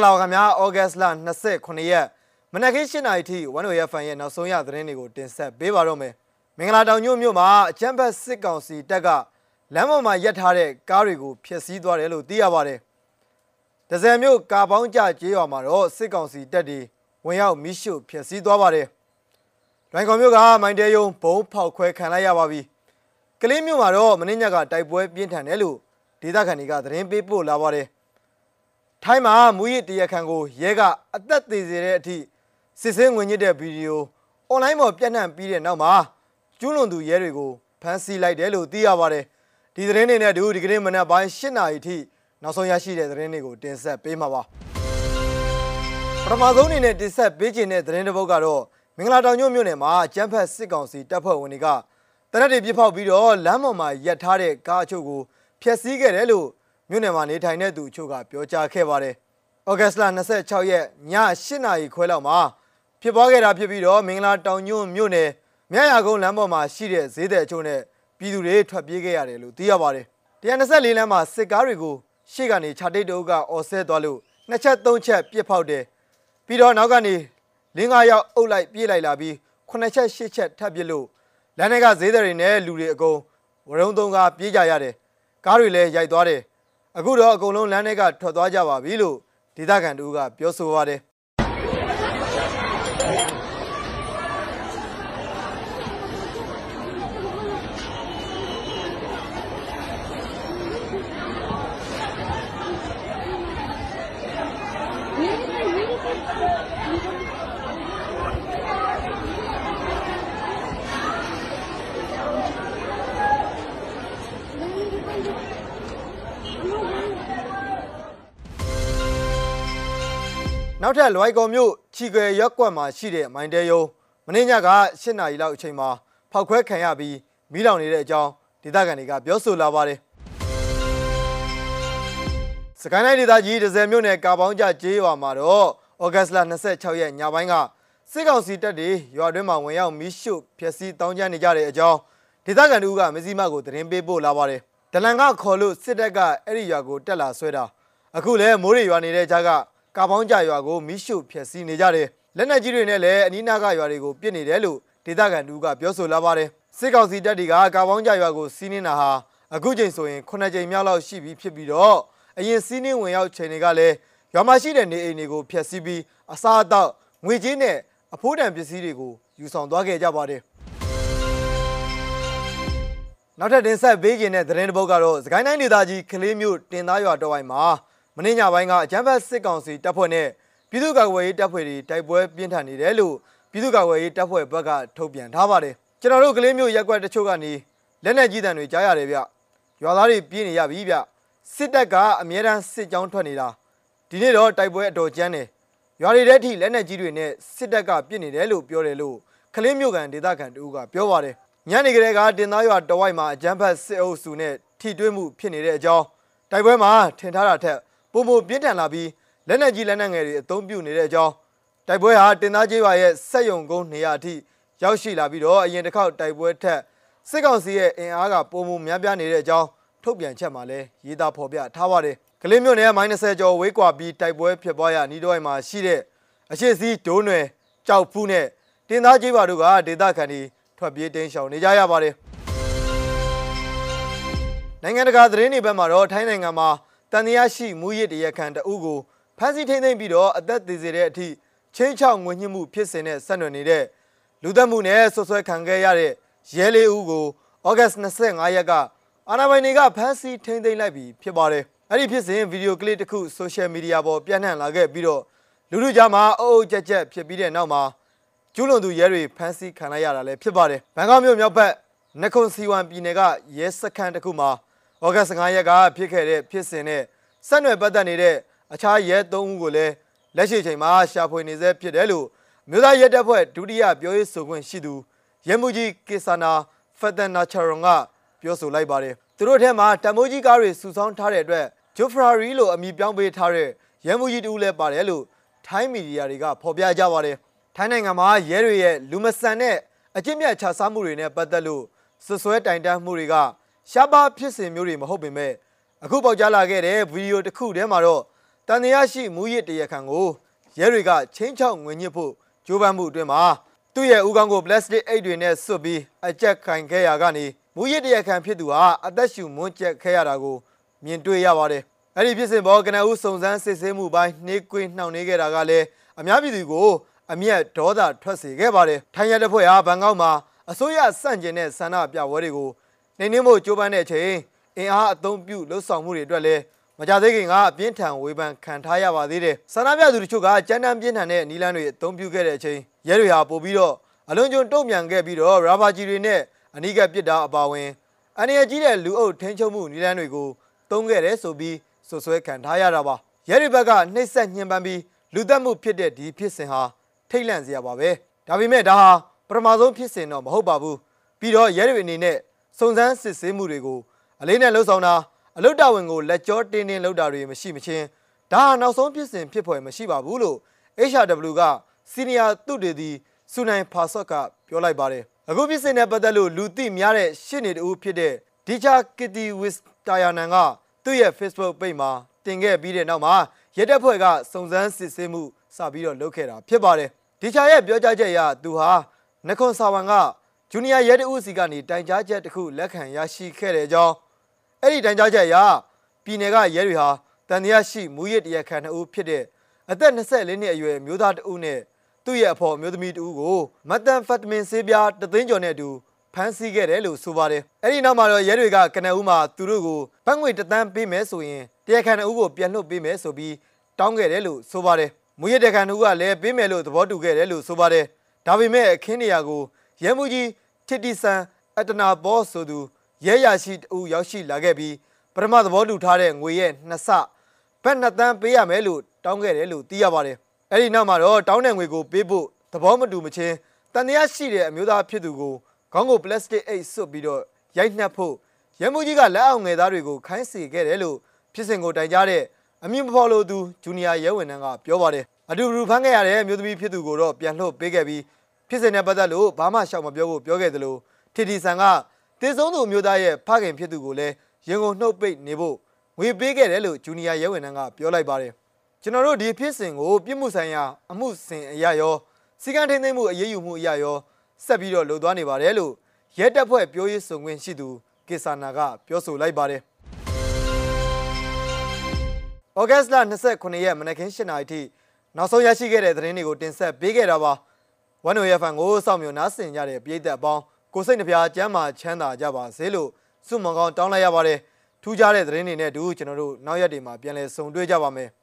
္ဂလာပါခင်ဗျာဩဂတ်စ်လ29ရက်မနက်ခင်း7:00နာရီထိဝန်ဝေရဖန်ရဲ့နောက်ဆုံးရသတင်းတွေကိုတင်ဆက်ပေးပါတော့မယ်မင်္ဂလာတောင်ညွန့်မြို့မှာအချမ်းဘတ်စစ်ကောင်စီတပ်ကလမ်းပေါ်မှာရပ်ထားတဲ့ကားတွေကိုဖျက်ဆီးသွားတယ်လို့သိရပါတယ်ဒဇယ်မြို့ကာပေါင်းကြကျေးရွာမှာတော့စစ်ကောင်စီတပ်တွေဝင်ရောက်မိရှုဖျက်ဆီးသွားပါတယ်လွိုင်ကော်မြို့ကမိုင်းတဲယုံဘုံဖောက်ခွဲခံလိုက်ရပါပြီကလေးမြို့မှာတော့မင်းညက်ကတိုက်ပွဲပြင်းထန်တယ်လို့ဒေသခံတွေကသတင်းပေးပို့လာပါတယ် ထိုင်းမှာမူရစ်တရားခံကိုရဲကအသက်သေးစေတဲ့အထိစစ်စင်းဝင်ညစ်တဲ့ဗီဒီယိုအွန်လိုင်းပေါ်ပြန့်နှံ့ပြီးတဲ့နောက်မှာကျူးလွန်သူရဲတွေကိုဖမ်းဆီးလိုက်တယ်လို့သိရပါတယ်ဒီသတင်းတွေနဲ့အတူဒီကနေ့မနက်ပိုင်း၈နာရီထိနောက်ဆုံးရရှိတဲ့သတင်းတွေကိုတင်ဆက်ပေးမှာပါပထမဆုံးအနေနဲ့တင်ဆက်ပေးခြင်းတဲ့သတင်းတစ်ပုဒ်ကတော့မင်္ဂလာတောင်ညွန့်မြို့နယ်မှာကျန်းဖက်စစ်ကောင်စီတပ်ဖွဲ့ဝင်တွေကတရက်တွေပြစ်ဖောက်ပြီးတော့လမ်းပေါ်မှာရပ်ထားတဲ့ကားအချို့ကိုဖျက်ဆီးခဲ့တယ်လို့ မြို့နယ်မှာနေထိုင်တဲ့သူအချို့ကပြောကြားခဲ့ပါတယ်။ဩဂတ်စ်လ26ရက်ည8နာရီခွဲလောက်မှာဖြစ်ပွားခဲ့တာဖြစ်ပြီးတော့မင်္ဂလာတောင်ညွန့်မြို့နယ်မြရကုန်းလမ်းပေါ်မှာရှိတဲ့ဈေးတဲ့အချို့နဲ့ပြည်သူတွေထွက်ပြေးခဲ့ရတယ်လို့သိရပါတယ်။124လမ်းမှာစစ်ကားတွေကိုရှေ့ကနေခြာတိတ်တုပ်ကအော်ဆဲသွားလို့နှစ်ချက်သုံးချက်ပြစ်ဖောက်တယ်။ပြီးတော့နောက်ကနေလင်းကားရောက်အုပ်လိုက်ပြေးလိုက်လာပြီးခုနှစ်ချက်ရှစ်ချက်ထပ်ပြစ်လို့လမ်းထဲကဈေးတွေနဲ့လူတွေအကုန်ဝရုံသုံးကားပြေးကြရတယ်။ကားတွေလည်းရိုက်သွားတယ်။ အခုတော့အကုန်လုံးလမ်းထဲကထွက်သွားကြပါပြီလို့ဒေသခံတို့ကပြောဆိုပါတယ် နောက်ထပ်လွိုင်ကော်မြို့ချီကွယ်ရက်ကွက်မှာရှိတဲ့မိုင်းတဲယုံမင်းညက8နာရီလောက်အချိန်မှာဖောက်ခွဲခံရပြီးမီးလောင်နေတဲ့အကြောင်းဒေသခံတွေကပြောဆိုလာပါတယ်စကိုင်းတိုင်းဒေသကြီးဒဇယ်မြို့နယ်ကာပေါင်းကြကျေးရွာမှာတော့ဩဂတ်စ်လ26ရက်ညပိုင်းကစစ်ကောင်စီတပ်တွေရွာတွင်းမှာဝင်ရောက်မီးရှို့ဖျက်ဆီးတောင်းကျမ်းနေကြတဲ့အကြောင်းဒေသခံတို့ကမစည်းမကိုသတင်းပေးပို့လာပါတယ်ဒလန်ကခေါ်လို့စစ်တပ်ကအဲ့ဒီရွာကိုတက်လာဆွဲတာအခုလည်းမိုးရေရွာနေတဲ့ကြားက ကာပေါင်းကြရွာကိုမိရှုဖျက်ဆီးနေကြတယ်လက်နက်ကြီးတွေနဲ့လည်းအနီးနားကရွာတွေကိုပစ်နေတယ်လို့ဒေသခံတူကပြောဆိုလာပါတယ်စစ်ကောင်စီတပ်တွေကကာပေါင်းကြရွာကိုစီးနင်းတာဟာအခုချိန်ဆိုရင်9ချိန်မြောက်လောက်ရှိပြီဖြစ်ပြီးတော့အရင်စီးနင်းဝင်ရောက်ချိန်တွေကလည်းရွာမှာရှိတဲ့နေအိမ်တွေကိုဖျက်ဆီးပြီးအစားအသောက်ငွေကြေးနဲ့အဖိုးတန်ပစ္စည်းတွေကိုယူဆောင်သွားခဲ့ကြပါတယ်နောက်ထပ်တင်ဆက်ပေးခြင်းတဲ့သတင်းတစ်ပုဒ်ကတော့စကိုင်းတိုင်းဒေသကြီးကလေးမျိုးတင်သားရွာတော်ဝိုင်မှာ မင်းညပိုင်းကအကြမ်းဖက်စစ်ကောင်စီတပ်ဖွဲ့နဲ့ပြည်သူ့ကာကွယ်ရေးတပ်ဖွဲ့တွေတိုက်ပွဲပြင်းထန်နေတယ်လို့ပြည်သူ့ကာကွယ်ရေးတပ်ဖွဲ့ဘက်ကထုတ်ပြန်ထားပါတယ်ကျွန်တော်တို့ကလေးမျိုးရက်ကွက်တချို့ကနေလက်နက်ကြီးတံတွေကြားရတယ်ဗျရွာသားတွေပြေးနေရပြီဗျစစ်တပ်ကအမြဲတမ်းစစ်ကြောင်းထွက်နေတာဒီနေ့တော့တိုက်ပွဲအတော်ကျန်းတယ်ရွာတွေထဲထိလက်နက်ကြီးတွေနဲ့စစ်တပ်ကပြစ်နေတယ်လို့ပြောတယ်လို့ကလေးမျိုးကန်ဒေသခံတူကပြောပါတယ်ညနေကလေးကတင်သားရွာတဝိုက်မှာအကြမ်းဖက်စစ်အုပ်စုနဲ့ထိတွေ့မှုဖြစ်နေတဲ့အကြောင်းတိုက်ပွဲမှာထင်ထားတာထက် ပုံမပြင်းထန်လာပြီးလက်နက်ကြီးလက်နက်ငယ်တွေအသုံးပြုနေတဲ့အကြောင်းတိုက်ပွဲဟာတင်သားကျေးရွာရဲ့စက်ယုံကုန်းနေရာအထိရောက်ရှိလာပြီးတော့အရင်တစ်ခေါက်တိုက်ပွဲထက်စစ်ကောင်စီရဲ့အင်အားကပုံမများပြားနေတဲ့အကြောင်းထုတ်ပြန်ချက်မှာလည်းရေးသားဖော်ပြထားပါတယ်ကလေးမျိုးနယ်ကမိုင်း20ကျော်ဝေးကွာပြီးတိုက်ပွဲဖြစ်ပွားရနီးတော့မှာရှိတဲ့အရှိစီးဒိုးနွယ်ကြောက်ဖူးနဲ့တင်သားကျေးရွာတို့ကဒေသခံတွေထွက်ပြေးတိမ်းရှောင်နေကြရပါတယ်နိုင်ငံတကာသတင်းတွေဘက်မှာတော့ထိုင်းနိုင်ငံမှာ တန်တရားရှိမူရစ်တရားခံတအုပ်ကိုဖမ်းဆီးထိန်းသိမ်းပြီးတော့အသက်သေစေတဲ့အထိချင်းချောက်ငွေညှိမှုဖြစ်စဉ်နဲ့ဆက်နွယ်နေတဲ့လူသက်မှုနဲ့ဆွဆွဲခံခဲ့ရတဲ့ရဲလေးဦးကိုဩဂတ်25ရက်ကအာနာပိုင်တွေကဖမ်းဆီးထိန်းသိမ်းလိုက်ပြီးဖြစ်ပါတယ်။အဲ့ဒီဖြစ်စဉ်ဗီဒီယိုကလစ်တစ်ခုဆိုရှယ်မီဒီယာပေါ်ပြန့်နှံ့လာခဲ့ပြီးတော့လူလူကြားမှာအုပ်အုပ်ကြက်ကြက်ဖြစ်ပြီးတဲ့နောက်မှာကျူးလွန်သူရဲတွေဖမ်းဆီးခံလိုက်ရတာလည်းဖြစ်ပါတယ်။ဘန်ကောက်မြို့မြောက်ဘက်နခွန်စီဝမ်ပြည်နယ်ကရဲစခန်းတစ်ခုမှာ ဩဂတ်15ရက်ကဖြစ်ခဲ့တဲ့ဖြစ်စဉ်နဲ့ဆက်နွယ်ပတ်သက်နေတဲ့အခြားရဲ၃ဦးကိုလည်းလက်ရှိချိန်မှာရှာဖွေနေဆဲဖြစ်တယ်လို့မြို့သားရဲတပ်ဖွဲ့ဒုတိယပြောရေးဆိုခွင့်ရှိသူရဲမှုကြီးကေဆာနာဖက်တန်နာချာရွန်ကပြောဆိုလိုက်ပါတယ်သူတို့ထဲမှာတမိုးကြီးကားတွေစုဆောင်းထားတဲ့အတွက်ဂျိုဖရာရီလို့အမည်ပြောင်းပေးထားတဲ့ရဲမှုကြီးတူလည်းပါတယ်လို့ထိုင်းမီဒီယာတွေကဖော်ပြကြပါတယ်ထိုင်းနိုင်ငံမှာရဲတွေရဲ့လူမဆန်တဲ့အကျင့်မြတ်ခြားစားမှုတွေနဲ့ပတ်သက်လို့ဆွဆွဲတိုင်တန်းမှုတွေက ရှားပါဖြစ်စဉ်မျိုးတွေမဟုတ်ပေမဲ့အခုပေါက်ကြားလာခဲ့တဲ့ဗီဒီယိုတစ်ခုထဲမှာတော့တတန်တရားရှိမူရစ်တရခန်ကိုရဲတွေကချင်းချောက်ငွေညစ်ဖို့ကြိုးပမ်းမှုအတွင်းမှာသူ့ရဲ့ဦးခေါင်းကိုပလတ်စတစ်အိတ်တွေနဲ့ဆွတ်ပြီးအကြက်ခိုင်ခဲ့ရကနေမူရစ်တရခန်ဖြစ်သူဟာအသက်ရှူမွန်းကျက်ခဲ့ရတာကိုမြင်တွေ့ရပါတယ်။အဲ့ဒီဖြစ်စဉ်ပေါ်ကနဦးစုံစမ်းစစ်ဆေးမှုပိုင်းနှေးကွေးနှောင့်နှေးခဲ့တာကလည်းအများပြည်သူကိုအမျက်ဒေါသထွက်စေခဲ့ပါတယ်။ထိုင်ရတဲ့ဖွဲ့ဟာဘန်ကောက်မှာအစိုးရစန့်ကျင်တဲ့ဆန္ဒပြပွဲတွေကို နှိမ်နင်းဖို့ကြိုးပမ်းတဲ့အချိန်အင်အားအသုံးပြုလှုပ်ဆောင်မှုတွေအတွက်လည်းမကြသေးခင်ကအပြင်းထန်ဝေဖန်ခံထားရပါသေးတယ်။ဆန္ဒပြသူတို့ချို့ကကြမ်းတမ်းပြင်းထန်တဲ့နီလန်းတွေအသုံးပြုခဲ့တဲ့အချိန်ရဲတွေဟာပို့ပြီးတော့အလွန်ကျွံတုံ့ပြန်ခဲ့ပြီးတော့ရာဘာဂျီတွေနဲ့အနိကပစ်တာအပါဝင်အနေရကြီးတဲ့လူအုပ်ထင်းချုံမှုနီလန်းတွေကိုသုံးခဲ့တယ်ဆိုပြီးဆွဆွဲခံထားရတာပါ။ရဲတွေဘက်ကနှိမ့်ဆက်ညှဉ်းပန်းပြီးလူသက်မှုဖြစ်တဲ့ဒီဖြစ်စဉ်ဟာထိတ်လန့်စရာပါပဲ။ဒါပေမဲ့ဒါဟာပထမဆုံးဖြစ်စဉ်တော့မဟုတ်ပါဘူး။ပြီးတော့ရဲတွေအနေနဲ့ စုံစမ်းစစ်ဆေးမှုတွေကိုအလေးနဲ့လှုပ်ဆောင်တာအလုတ်တော်ဝင်ကိုလက်ကြောတင်းတင်းလှုပ်တာတွေမရှိမချင်းဒါဟာနောက်ဆုံးဖြစ်စဉ်ဖြစ်ဖွယ်မရှိပါဘူးလို့ HRW ကစီနီယာသုတေသီစူနိုင်ဖာဆော့ကပြောလိုက်ပါတယ်အခုဖြစ်စဉ်နဲ့ပတ်သက်လို့လူသိများတဲ့ရှစ်နေတူဖြစ်တဲ့ဒီချာကစ်တီဝစ်တာယာနန်ကသူ့ရဲ့ Facebook page မှာတင်ခဲ့ပြီးတဲ့နောက်မှာရဲတပ်ဖွဲ့ကစုံစမ်းစစ်ဆေးမှုစပြီးတော့လုပ်ခဲ့တာဖြစ်ပါတယ်ဒီချာရဲ့ပြောကြားချက်အရသူဟာနခွန်ဆာဝန်က ဂျူနီယာရဲတဦးစီကနေတိုင်ကြားချက်တစ်ခုလက်ခံရရှိခဲ့တဲ့အကြောင်းအဲ့ဒီတိုင်ကြားချက်အရပြည်နယ်ကရဲတွေဟာတန်တရားရှိမူရစ်တရားခံနှစ်ဦးဖြစ်တဲ့အသက်24နှစ်အရွယ်မျိုးသားတဦးနဲ့သူ့ရဲ့အဖော်မျိုးသမီးတဦးကိုမက်သမ်ဖက်တမင်ဆေးပြားတသိန်းကျော်နဲ့အတူဖမ်းဆီးခဲ့တယ်လို့ဆိုပါတယ်။အဲ့ဒီနောက်မှာတော့ရဲတွေကကနအူးမှာသူတို့ကိုဘတ်ငွေတသန်းပေးမယ်ဆိုရင်တရားခံအူးကိုပြန်လွှတ်ပေးမယ်ဆိုပြီးတောင်းခဲ့တယ်လို့ဆိုပါတယ်။မူရတဲ့ခံအူးကလည်းပေးမယ်လို့သဘောတူခဲ့တယ်လို့ဆိုပါတယ်။ဒါပေမဲ့အခင်းနေရာကို ရဲမှုကြီးထစ်တီဆန်အတနာဘောဆိုသူရဲရရှိတူရောက်ရှိလာခဲ့ပြီးပထမသဘောတူထားတဲ့ငွေရဲ့နှစ်ဆဘတ်နှစ်သန်းပေးရမယ်လို့တောင်းခဲ့တယ်လို့သိရပါတယ်။အဲ့ဒီနောက်မှာတော့တောင်းတဲ့ငွေကိုပေးဖို့သဘောမတူမချင်းတန်တရားရှိတဲ့အမျိုးသားဖြစ်သူကိုခေါင်းကိုပလတ်စတစ်အိတ်ဆွတ်ပြီးတော့ရိုက်နှက်ဖို့ရဲမှုကြီးကလက်အောင်ငယ်သားတွေကိုခိုင်းစေခဲ့တယ်လို့ဖြစ်စဉ်ကိုတိုင်ကြားတဲ့အမည်မဖော်လို့သူဂျူနီယာရဲဝန်ထမ်းကပြောပါတယ်အတူတူဖမ်းခဲ့ရတဲ့အမျိုးသမီးဖြစ်သူကိုတော့ပြန်လှုပ်ပေးခဲ့ပြီး ဖြစ်စဉ်နဲ့ပတ်သက်လို့ဘာမှရှောက်မပြောဖို့ပြောခဲ့သလိုထီတီဆန်ကတည်ဆုံးသူမျိုးသားရဲ့ဖခင်ဖြစ်သူကိုလည်းရင်ကုန်နှုတ်ပိတ်နေဖို့ငွေပေးခဲ့တယ်လို့ဂျူနီယာရဲဝန်ထမ်းကပြောလိုက်ပါတယ်ကျွန်တော်တို့ဒီဖြစ်စဉ်ကိုပြစ်မှုဆိုင်ရာအမှုစဉ်အရာရောစီကံထိန်းသိမ်းမှုအရေးယူမှုအရာရောဆက်ပြီးတော့လှုပ်သွားနေပါတယ်လို့ရဲတပ်ဖွဲ့ပြောရေးဆိုခွင့်ရှိသူကေဆာနာကပြောဆိုလိုက်ပါတယ်။ဩဂတ်စ်လ29ရက်မနက်ခင်း7:00နာရီထိနောက်ဆုံးရရှိခဲ့တဲ့သတင်းတွေကိုတင်ဆက်ပေးခဲ့တာပါ။ One Way FM ကိုစောင့်မျှော်နားဆင်ကြတဲ့ပြည်သက်အပေါင်းကိုစိတ်နှပြကျမ်းမာချမ်းသာကြပါစေလို့ဆုမွန်ကောင်းတောင်းလိုက်ရပါတယ်။ထူးခြားတဲ့သတင်းတွေနဲ့အတူကျွန်တော်တို့နောက်ရက်တွေမှာပြန်လည်ဆုံတွေ့ကြပါမယ်။